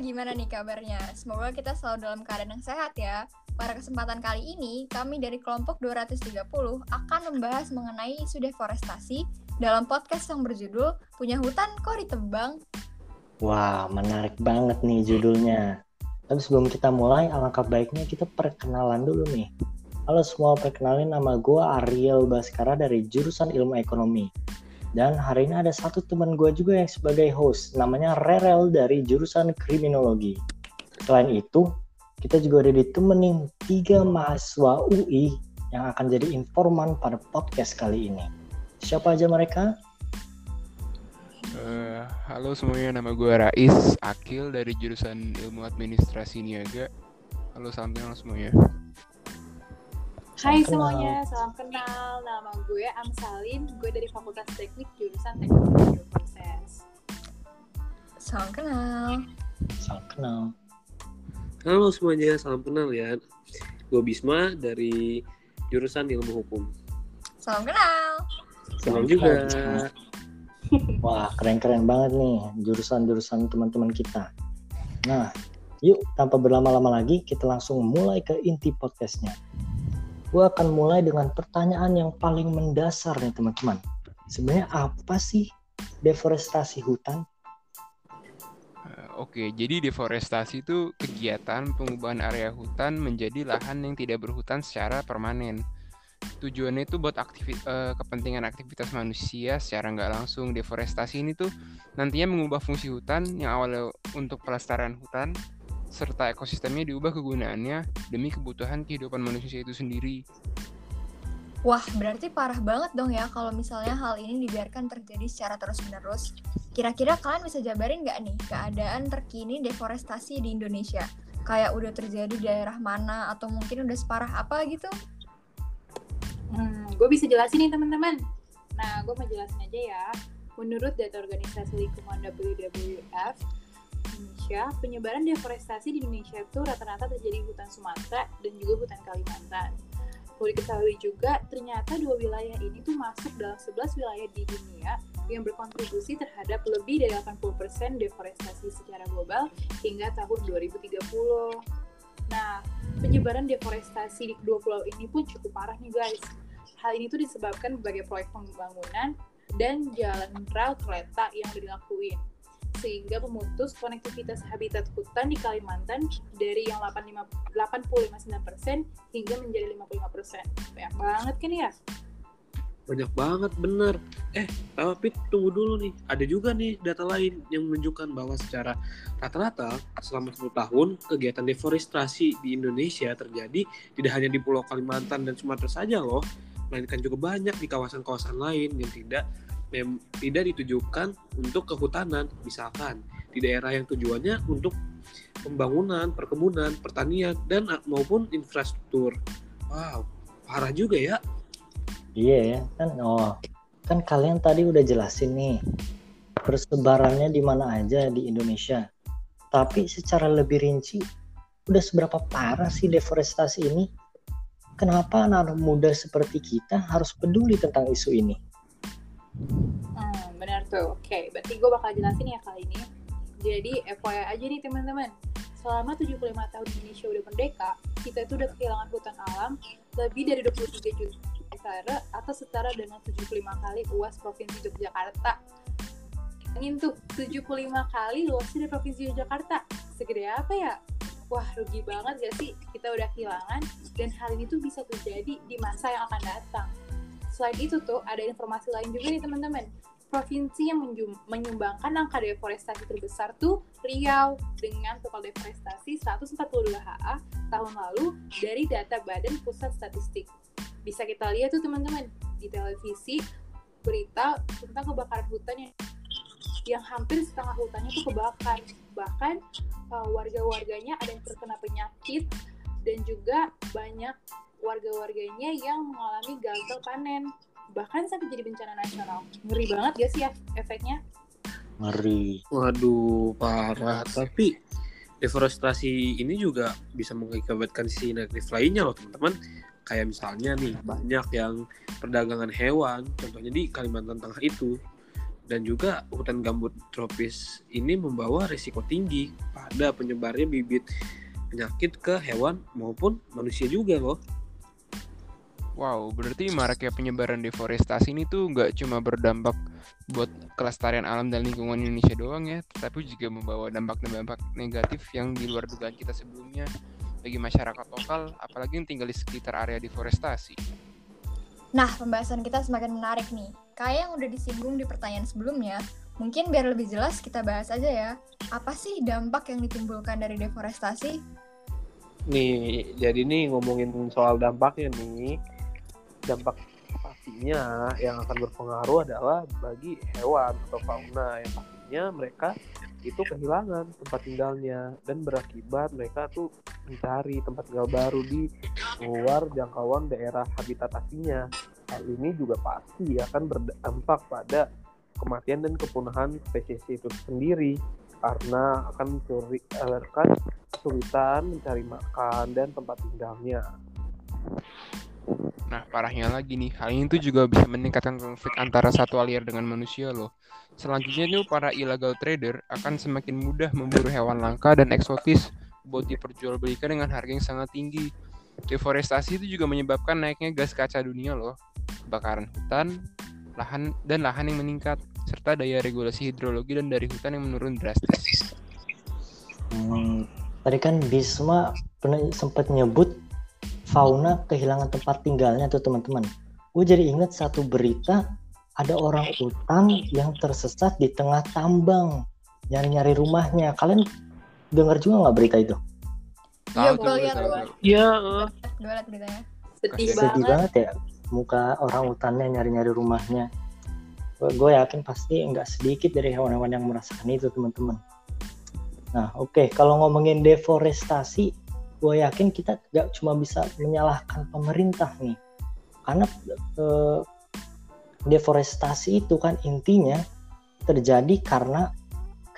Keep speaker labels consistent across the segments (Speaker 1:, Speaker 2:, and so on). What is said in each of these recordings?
Speaker 1: gimana nih kabarnya? Semoga kita selalu dalam keadaan yang sehat ya. Pada kesempatan kali ini, kami dari kelompok 230 akan membahas mengenai isu deforestasi dalam podcast yang berjudul Punya Hutan Kok Ditebang?
Speaker 2: Wah, menarik banget nih judulnya. Tapi sebelum kita mulai, alangkah baiknya kita perkenalan dulu nih. Halo semua, perkenalin nama gue Ariel Baskara dari jurusan Ilmu Ekonomi. Dan hari ini ada satu teman gue juga yang sebagai host, namanya Rerel dari jurusan Kriminologi. Selain itu, kita juga ada ditemenin tiga mahasiswa UI yang akan jadi informan pada podcast kali ini. Siapa aja mereka?
Speaker 3: Uh, halo semuanya, nama gue Rais Akil dari jurusan Ilmu Administrasi Niaga. Halo, salam kenal semuanya.
Speaker 4: Hai semuanya, salam kenal. Nama gue Amsalin, gue dari Fakultas Teknik jurusan Teknologi Proses.
Speaker 1: Salam kenal.
Speaker 2: Salam kenal.
Speaker 5: Halo semuanya, salam kenal ya. Gue Bisma dari jurusan Ilmu Hukum.
Speaker 1: Salam kenal.
Speaker 5: Salam juga.
Speaker 2: Wah, keren-keren banget nih jurusan-jurusan teman-teman kita. Nah, yuk tanpa berlama-lama lagi kita langsung mulai ke inti podcastnya gue akan mulai dengan pertanyaan yang paling mendasar nih teman-teman. Sebenarnya apa sih deforestasi hutan?
Speaker 3: Eh, oke, jadi deforestasi itu kegiatan pengubahan area hutan menjadi lahan yang tidak berhutan secara permanen. Tujuannya itu buat aktivi uh, kepentingan aktivitas manusia secara nggak langsung. Deforestasi ini tuh nantinya mengubah fungsi hutan yang awalnya untuk pelestarian hutan serta ekosistemnya diubah kegunaannya demi kebutuhan kehidupan manusia itu sendiri.
Speaker 1: Wah, berarti parah banget dong ya kalau misalnya hal ini dibiarkan terjadi secara terus-menerus. Kira-kira kalian bisa jabarin nggak nih keadaan terkini deforestasi di Indonesia? Kayak udah terjadi di daerah mana atau mungkin udah separah apa gitu?
Speaker 4: Hmm, gue bisa jelasin nih teman-teman. Nah, gue mau jelasin aja ya. Menurut data organisasi lingkungan WWF, Indonesia, penyebaran deforestasi di Indonesia itu rata-rata terjadi di hutan Sumatera dan juga hutan Kalimantan. Perlu diketahui juga, ternyata dua wilayah ini tuh masuk dalam 11 wilayah di dunia yang berkontribusi terhadap lebih dari 80% deforestasi secara global hingga tahun 2030. Nah, penyebaran deforestasi di kedua pulau ini pun cukup parah nih guys. Hal ini tuh disebabkan berbagai proyek pembangunan dan jalan rel kereta yang dilakuin sehingga memutus konektivitas habitat hutan di Kalimantan dari yang 85,9% hingga menjadi 55%. Banyak banget kan ya?
Speaker 5: Banyak banget, bener. Eh, tapi tunggu dulu nih. Ada juga nih data lain yang menunjukkan bahwa secara rata-rata selama 10 tahun kegiatan deforestasi di Indonesia terjadi tidak hanya di Pulau Kalimantan dan Sumatera saja loh, melainkan juga banyak di kawasan-kawasan lain yang tidak mem tidak ditujukan untuk kehutanan, misalkan di daerah yang tujuannya untuk pembangunan, perkebunan, pertanian, dan maupun infrastruktur. Wow, parah juga ya.
Speaker 2: Iya ya, kan oh kan kalian tadi udah jelasin nih persebarannya di mana aja di Indonesia. Tapi secara lebih rinci, udah seberapa parah sih deforestasi ini? Kenapa anak muda seperti kita harus peduli tentang isu ini?
Speaker 4: Hmm, benar tuh. Oke, okay, berarti gue bakal jelasin ya kali ini. Jadi FYI aja nih teman-teman. Selama 75 tahun Indonesia udah merdeka, kita itu udah kehilangan hutan alam lebih dari 23 juta hektare atau setara dengan 75 kali UAS Provinsi Yogyakarta. Ingin tuh 75 kali luasnya dari Provinsi Yogyakarta. Segede apa ya? Wah, rugi banget gak sih kita udah kehilangan dan hal ini tuh bisa terjadi di masa yang akan datang Selain itu tuh ada informasi lain juga nih teman-teman. Provinsi yang menyumbangkan angka deforestasi terbesar tuh Riau dengan total deforestasi 142 HA tahun lalu dari data Badan Pusat Statistik. Bisa kita lihat tuh teman-teman di televisi berita tentang kebakaran hutan yang yang hampir setengah hutannya tuh kebakar. Bahkan uh, warga-warganya ada yang terkena penyakit dan juga banyak warga-warganya yang mengalami gagal panen. Bahkan sampai jadi bencana nasional. Ngeri banget gak sih ya efeknya?
Speaker 2: Ngeri.
Speaker 5: Waduh parah. Tapi deforestasi ini juga bisa mengakibatkan sisi negatif lainnya loh teman-teman. Kayak misalnya nih banyak yang perdagangan hewan contohnya di Kalimantan Tengah itu. Dan juga hutan gambut tropis ini membawa risiko tinggi pada penyebarnya bibit penyakit ke hewan maupun manusia juga loh.
Speaker 3: Wow, berarti maraknya penyebaran deforestasi ini tuh nggak cuma berdampak buat kelestarian alam dan lingkungan Indonesia doang ya, tapi juga membawa dampak-dampak negatif yang di luar dugaan kita sebelumnya bagi masyarakat lokal, apalagi yang tinggal di sekitar area deforestasi.
Speaker 1: Nah, pembahasan kita semakin menarik nih. Kayak yang udah disinggung di pertanyaan sebelumnya, mungkin biar lebih jelas kita bahas aja ya. Apa sih dampak yang ditimbulkan dari deforestasi?
Speaker 5: Nih, jadi nih ngomongin soal dampaknya nih. Dampak pastinya yang akan berpengaruh adalah bagi hewan atau fauna yang pastinya mereka itu kehilangan tempat tinggalnya dan berakibat mereka tuh mencari tempat tinggal baru di luar jangkauan daerah habitat aslinya. Hal ini juga pasti akan berdampak pada kematian dan kepunahan spesies itu sendiri karena akan akan kesulitan mencari makan dan tempat tinggalnya.
Speaker 3: Nah, parahnya lagi nih, hal ini tuh juga bisa meningkatkan konflik antara satwa liar dengan manusia loh. Selanjutnya tuh para illegal trader akan semakin mudah memburu hewan langka dan eksotis buat diperjualbelikan dengan harga yang sangat tinggi. Deforestasi itu juga menyebabkan naiknya gas kaca dunia loh, kebakaran hutan, lahan dan lahan yang meningkat, serta daya regulasi hidrologi dan dari hutan yang menurun drastis.
Speaker 2: Hmm, tadi kan Bisma pernah sempat nyebut fauna kehilangan tempat tinggalnya tuh teman-teman. Gue jadi ingat satu berita ada orang hutan yang tersesat di tengah tambang nyari-nyari rumahnya. Kalian dengar juga nggak berita itu?
Speaker 1: Iya, gue lihat
Speaker 5: Iya.
Speaker 1: Gue lihat beritanya.
Speaker 4: Sedih,
Speaker 2: Sedih
Speaker 4: banget.
Speaker 2: banget ya muka orang hutannya nyari-nyari rumahnya. Gue yakin pasti nggak sedikit dari hewan-hewan yang merasakan itu teman-teman. Nah oke okay. kalau ngomongin deforestasi gue yakin kita nggak cuma bisa menyalahkan pemerintah nih karena eh, deforestasi itu kan intinya terjadi karena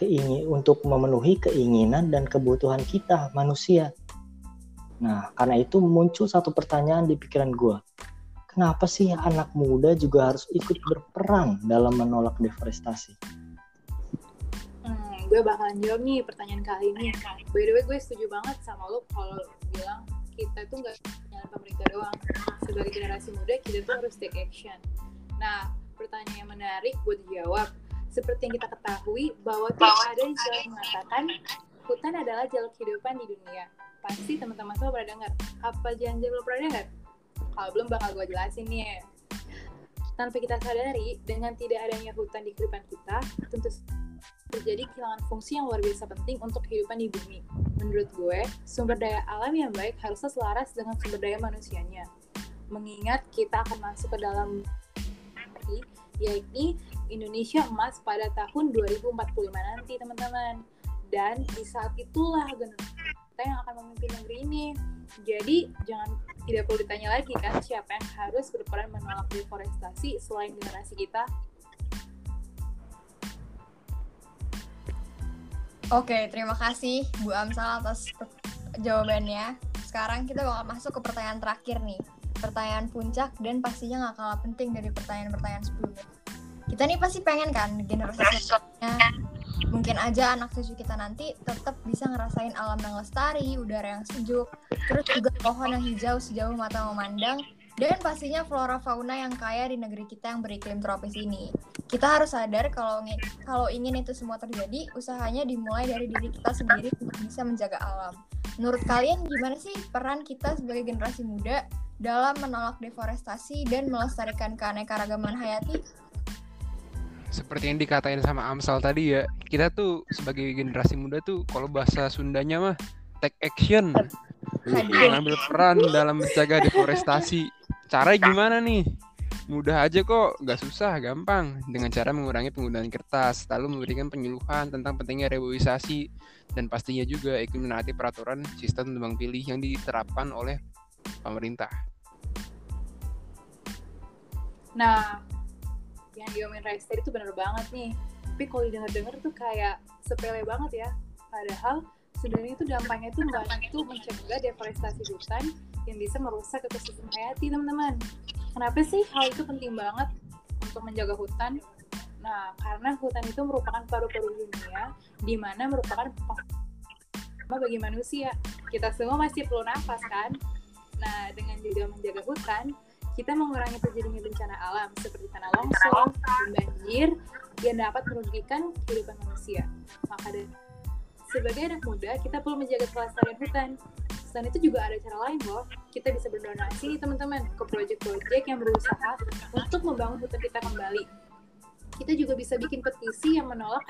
Speaker 2: keingin untuk memenuhi keinginan dan kebutuhan kita manusia. Nah, karena itu muncul satu pertanyaan di pikiran gue. Kenapa sih anak muda juga harus ikut berperan dalam menolak deforestasi?
Speaker 4: Gue bakalan jawab nih pertanyaan kali ini. By the way, gue setuju banget sama lo kalau bilang kita tuh nggak nyalain pemerintah doang. Sebagai generasi muda, kita tuh harus take action. Nah, pertanyaan yang menarik buat dijawab. Seperti yang kita ketahui, bahwa tuh ada yang mengatakan hutan adalah jalur kehidupan di dunia. Pasti teman-teman semua pernah dengar. Apa jangan-jangan belum pernah dengar? Kalau belum bakal gue jelasin nih ya. Tanpa kita sadari, dengan tidak adanya hutan di kehidupan kita, tentu terjadi kehilangan fungsi yang luar biasa penting untuk kehidupan di bumi. Menurut gue, sumber daya alam yang baik harusnya selaras dengan sumber daya manusianya. Mengingat kita akan masuk ke dalam yakni Indonesia emas pada tahun 2045 nanti teman-teman. Dan di saat itulah kita yang akan memimpin negeri ini. Jadi jangan tidak perlu ditanya lagi kan siapa yang harus berperan menolak deforestasi selain generasi kita
Speaker 1: Oke, terima kasih Bu Amsal atas jawabannya. Sekarang kita bakal masuk ke pertanyaan terakhir nih. Pertanyaan puncak dan pastinya nggak kalah penting dari pertanyaan-pertanyaan sebelumnya. Kita nih pasti pengen kan generasi selanjutnya mungkin aja anak cucu kita nanti tetap bisa ngerasain alam yang lestari, udara yang sejuk, terus juga pohon yang hijau sejauh mata memandang, dan pastinya flora fauna yang kaya di negeri kita yang beriklim tropis ini. Kita harus sadar kalau kalau ingin itu semua terjadi, usahanya dimulai dari diri kita sendiri untuk bisa menjaga alam. Menurut kalian gimana sih peran kita sebagai generasi muda dalam menolak deforestasi dan melestarikan keanekaragaman hayati?
Speaker 3: Seperti yang dikatain sama Amsal tadi ya, kita tuh sebagai generasi muda tuh kalau bahasa Sundanya mah take action. Mengambil peran dalam menjaga deforestasi. Cara gimana nih? Mudah aja kok, gak susah, gampang. Dengan cara mengurangi penggunaan kertas, lalu memberikan penyuluhan tentang pentingnya reboisasi, dan pastinya juga ikut menaati peraturan sistem tebang pilih yang diterapkan oleh pemerintah.
Speaker 4: Nah, yang diomongin Rester itu bener banget nih. Tapi kalau didengar-dengar tuh kayak sepele banget ya. Padahal sebenarnya itu dampaknya tuh membantu mencegah deforestasi hutan yang bisa merusak ekosistem hayati teman-teman. Kenapa sih hal itu penting banget untuk menjaga hutan? Nah, karena hutan itu merupakan paru-paru dunia, di mana merupakan bagi manusia. Kita semua masih perlu nafas kan? Nah, dengan juga menjaga hutan, kita mengurangi terjadinya bencana alam seperti tanah longsor banjir yang dapat merugikan kehidupan manusia. Maka dari sebagai anak muda, kita perlu menjaga kelestarian hutan. Selain itu juga ada cara lain loh. Kita bisa berdonasi teman-teman ke proyek-proyek yang berusaha untuk membangun hutan kita kembali. Kita juga bisa bikin petisi yang menolak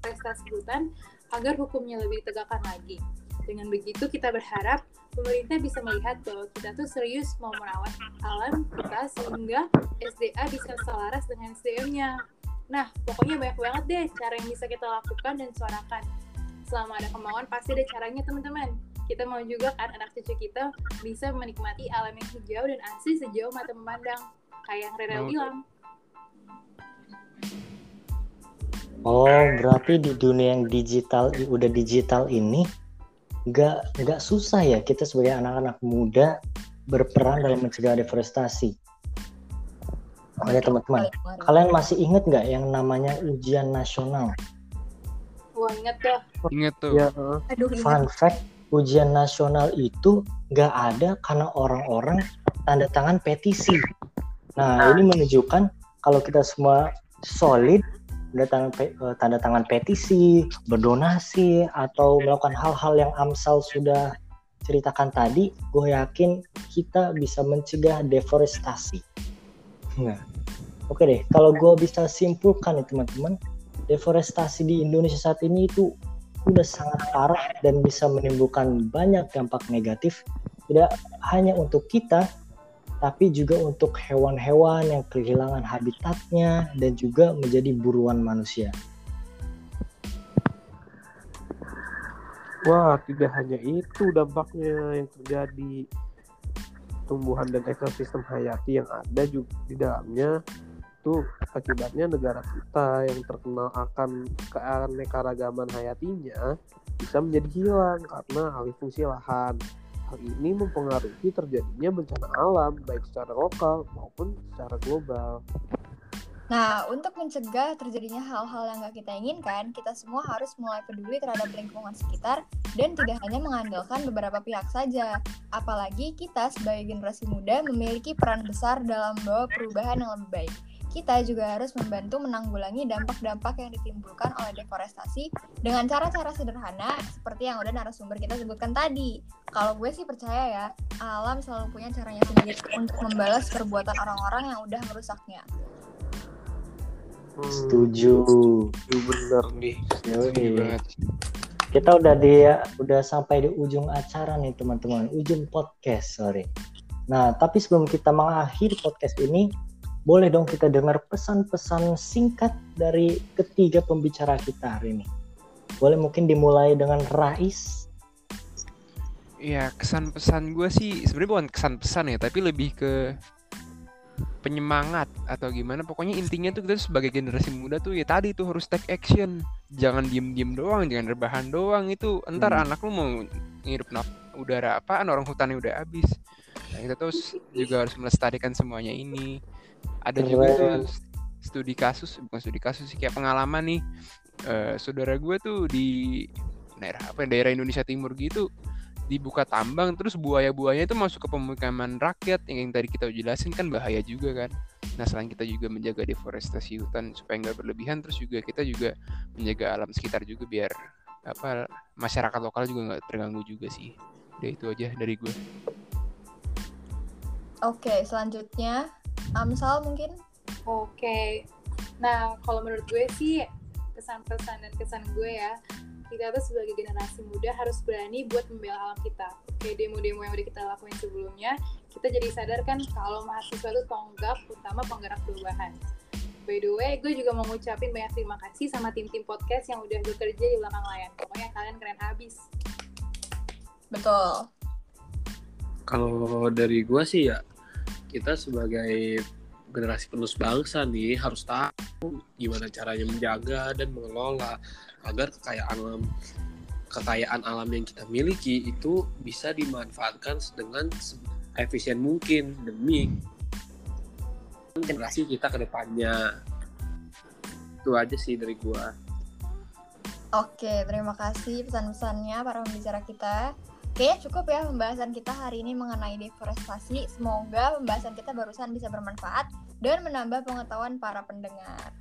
Speaker 4: prestasi hutan agar hukumnya lebih ditegakkan lagi. Dengan begitu kita berharap pemerintah bisa melihat bahwa kita tuh serius mau merawat alam kita sehingga SDA bisa selaras dengan SDM-nya. Nah, pokoknya banyak banget deh cara yang bisa kita lakukan dan suarakan. Selama ada kemauan pasti ada caranya teman-teman. Kita mau juga kan anak cucu kita bisa menikmati alam yang hijau dan asli sejauh mata memandang. Kayak yang Rere
Speaker 3: Mau-
Speaker 4: bilang.
Speaker 2: Oh, berarti di dunia yang digital, udah digital ini, nggak nggak susah ya kita sebagai anak-anak muda berperan dalam mencegah deforestasi. Oh ya teman-teman, kalian masih inget nggak yang namanya ujian nasional?
Speaker 4: Wah inget dah.
Speaker 3: Ingat tuh.
Speaker 5: Ya.
Speaker 1: Aduh, ingat.
Speaker 2: Fun fact, ujian nasional itu nggak ada karena orang-orang tanda tangan petisi. Nah, ini menunjukkan kalau kita semua solid, tanda tangan, pe- eh, tanda tangan petisi, berdonasi, atau melakukan hal-hal yang Amsal sudah ceritakan tadi, gue yakin kita bisa mencegah deforestasi. Nah, oke deh, kalau gue bisa simpulkan nih teman-teman, deforestasi di Indonesia saat ini itu udah sangat parah dan bisa menimbulkan banyak dampak negatif tidak hanya untuk kita tapi juga untuk hewan-hewan yang kehilangan habitatnya dan juga menjadi buruan manusia.
Speaker 5: Wah, tidak hanya itu dampaknya yang terjadi. Tumbuhan dan ekosistem hayati yang ada juga di dalamnya itu akibatnya negara kita yang terkenal akan keanekaragaman hayatinya bisa menjadi hilang karena alih fungsi lahan. Hal ini mempengaruhi terjadinya bencana alam baik secara lokal maupun secara global.
Speaker 1: Nah, untuk mencegah terjadinya hal-hal yang nggak kita inginkan, kita semua harus mulai peduli terhadap lingkungan sekitar dan tidak hanya mengandalkan beberapa pihak saja. Apalagi kita sebagai generasi muda memiliki peran besar dalam membawa perubahan yang lebih baik. Kita juga harus membantu menanggulangi dampak-dampak yang ditimbulkan oleh deforestasi dengan cara-cara sederhana seperti yang udah narasumber kita sebutkan tadi. Kalau gue sih percaya ya, alam selalu punya caranya sendiri untuk membalas perbuatan orang-orang yang udah merusaknya.
Speaker 5: Hmm,
Speaker 2: Setuju.
Speaker 5: itu bener nih.
Speaker 3: Setuju banget.
Speaker 2: Kita udah di udah sampai di ujung acara nih teman-teman, ujung podcast, sorry. Nah, tapi sebelum kita mengakhiri podcast ini, boleh dong kita dengar pesan-pesan singkat dari ketiga pembicara kita hari ini. Boleh mungkin dimulai dengan Rais.
Speaker 3: Ya kesan pesan gue sih sebenarnya bukan kesan pesan ya, tapi lebih ke penyemangat atau gimana. Pokoknya intinya tuh kita sebagai generasi muda tuh ya tadi tuh harus take action. Jangan diem-diem doang, jangan rebahan doang. Itu entar
Speaker 2: Hmm.
Speaker 3: anak lu mau ngirup udara apaan orang hutannya udah habis. Nah, kita tuh s- juga harus melestarikan semuanya ini. Ada juga tuh studi kasus, bukan studi kasus sih kayak pengalaman nih. Eh, saudara gue tuh di daerah apa ya, daerah Indonesia Timur gitu dibuka tambang terus buaya-buayanya itu masuk ke pemukiman rakyat. Yang, yang tadi kita jelasin kan bahaya juga kan. Nah selain kita juga menjaga deforestasi hutan supaya nggak berlebihan terus juga kita juga menjaga alam sekitar juga biar apa masyarakat lokal juga nggak terganggu juga sih. Udah itu aja dari gue
Speaker 1: Oke, selanjutnya Amsal mungkin.
Speaker 4: Oke. Nah, kalau menurut gue sih pesan-pesan dan kesan gue ya, kita tuh sebagai generasi muda harus berani buat membela alam kita. Oke, demo-demo yang udah kita lakuin sebelumnya, kita jadi sadar kan kalau mahasiswa itu tonggak utama penggerak perubahan. By the way, gue juga mau ngucapin banyak terima kasih sama tim-tim podcast yang udah bekerja di belakang layar. Pokoknya kalian keren abis.
Speaker 1: Betul.
Speaker 5: Kalau dari gua sih ya kita sebagai generasi penerus bangsa nih harus tahu gimana caranya menjaga dan mengelola agar kekayaan alam kekayaan alam yang kita miliki itu bisa dimanfaatkan dengan efisien mungkin demi generasi kita ke depannya. Itu aja sih dari gua.
Speaker 1: Oke, terima kasih pesan-pesannya para pembicara kita. Kayaknya cukup ya pembahasan kita hari ini mengenai deforestasi. Semoga pembahasan kita barusan bisa bermanfaat dan menambah pengetahuan para pendengar.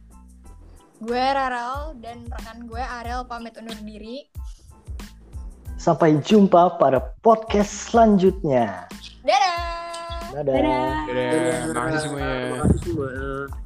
Speaker 1: Gue Raral dan rekan gue Arel pamit undur diri.
Speaker 2: Sampai jumpa pada podcast selanjutnya.
Speaker 1: Dadah!
Speaker 2: Dadah.
Speaker 3: Dadah, makasih semuanya.
Speaker 5: Terima kasih semua.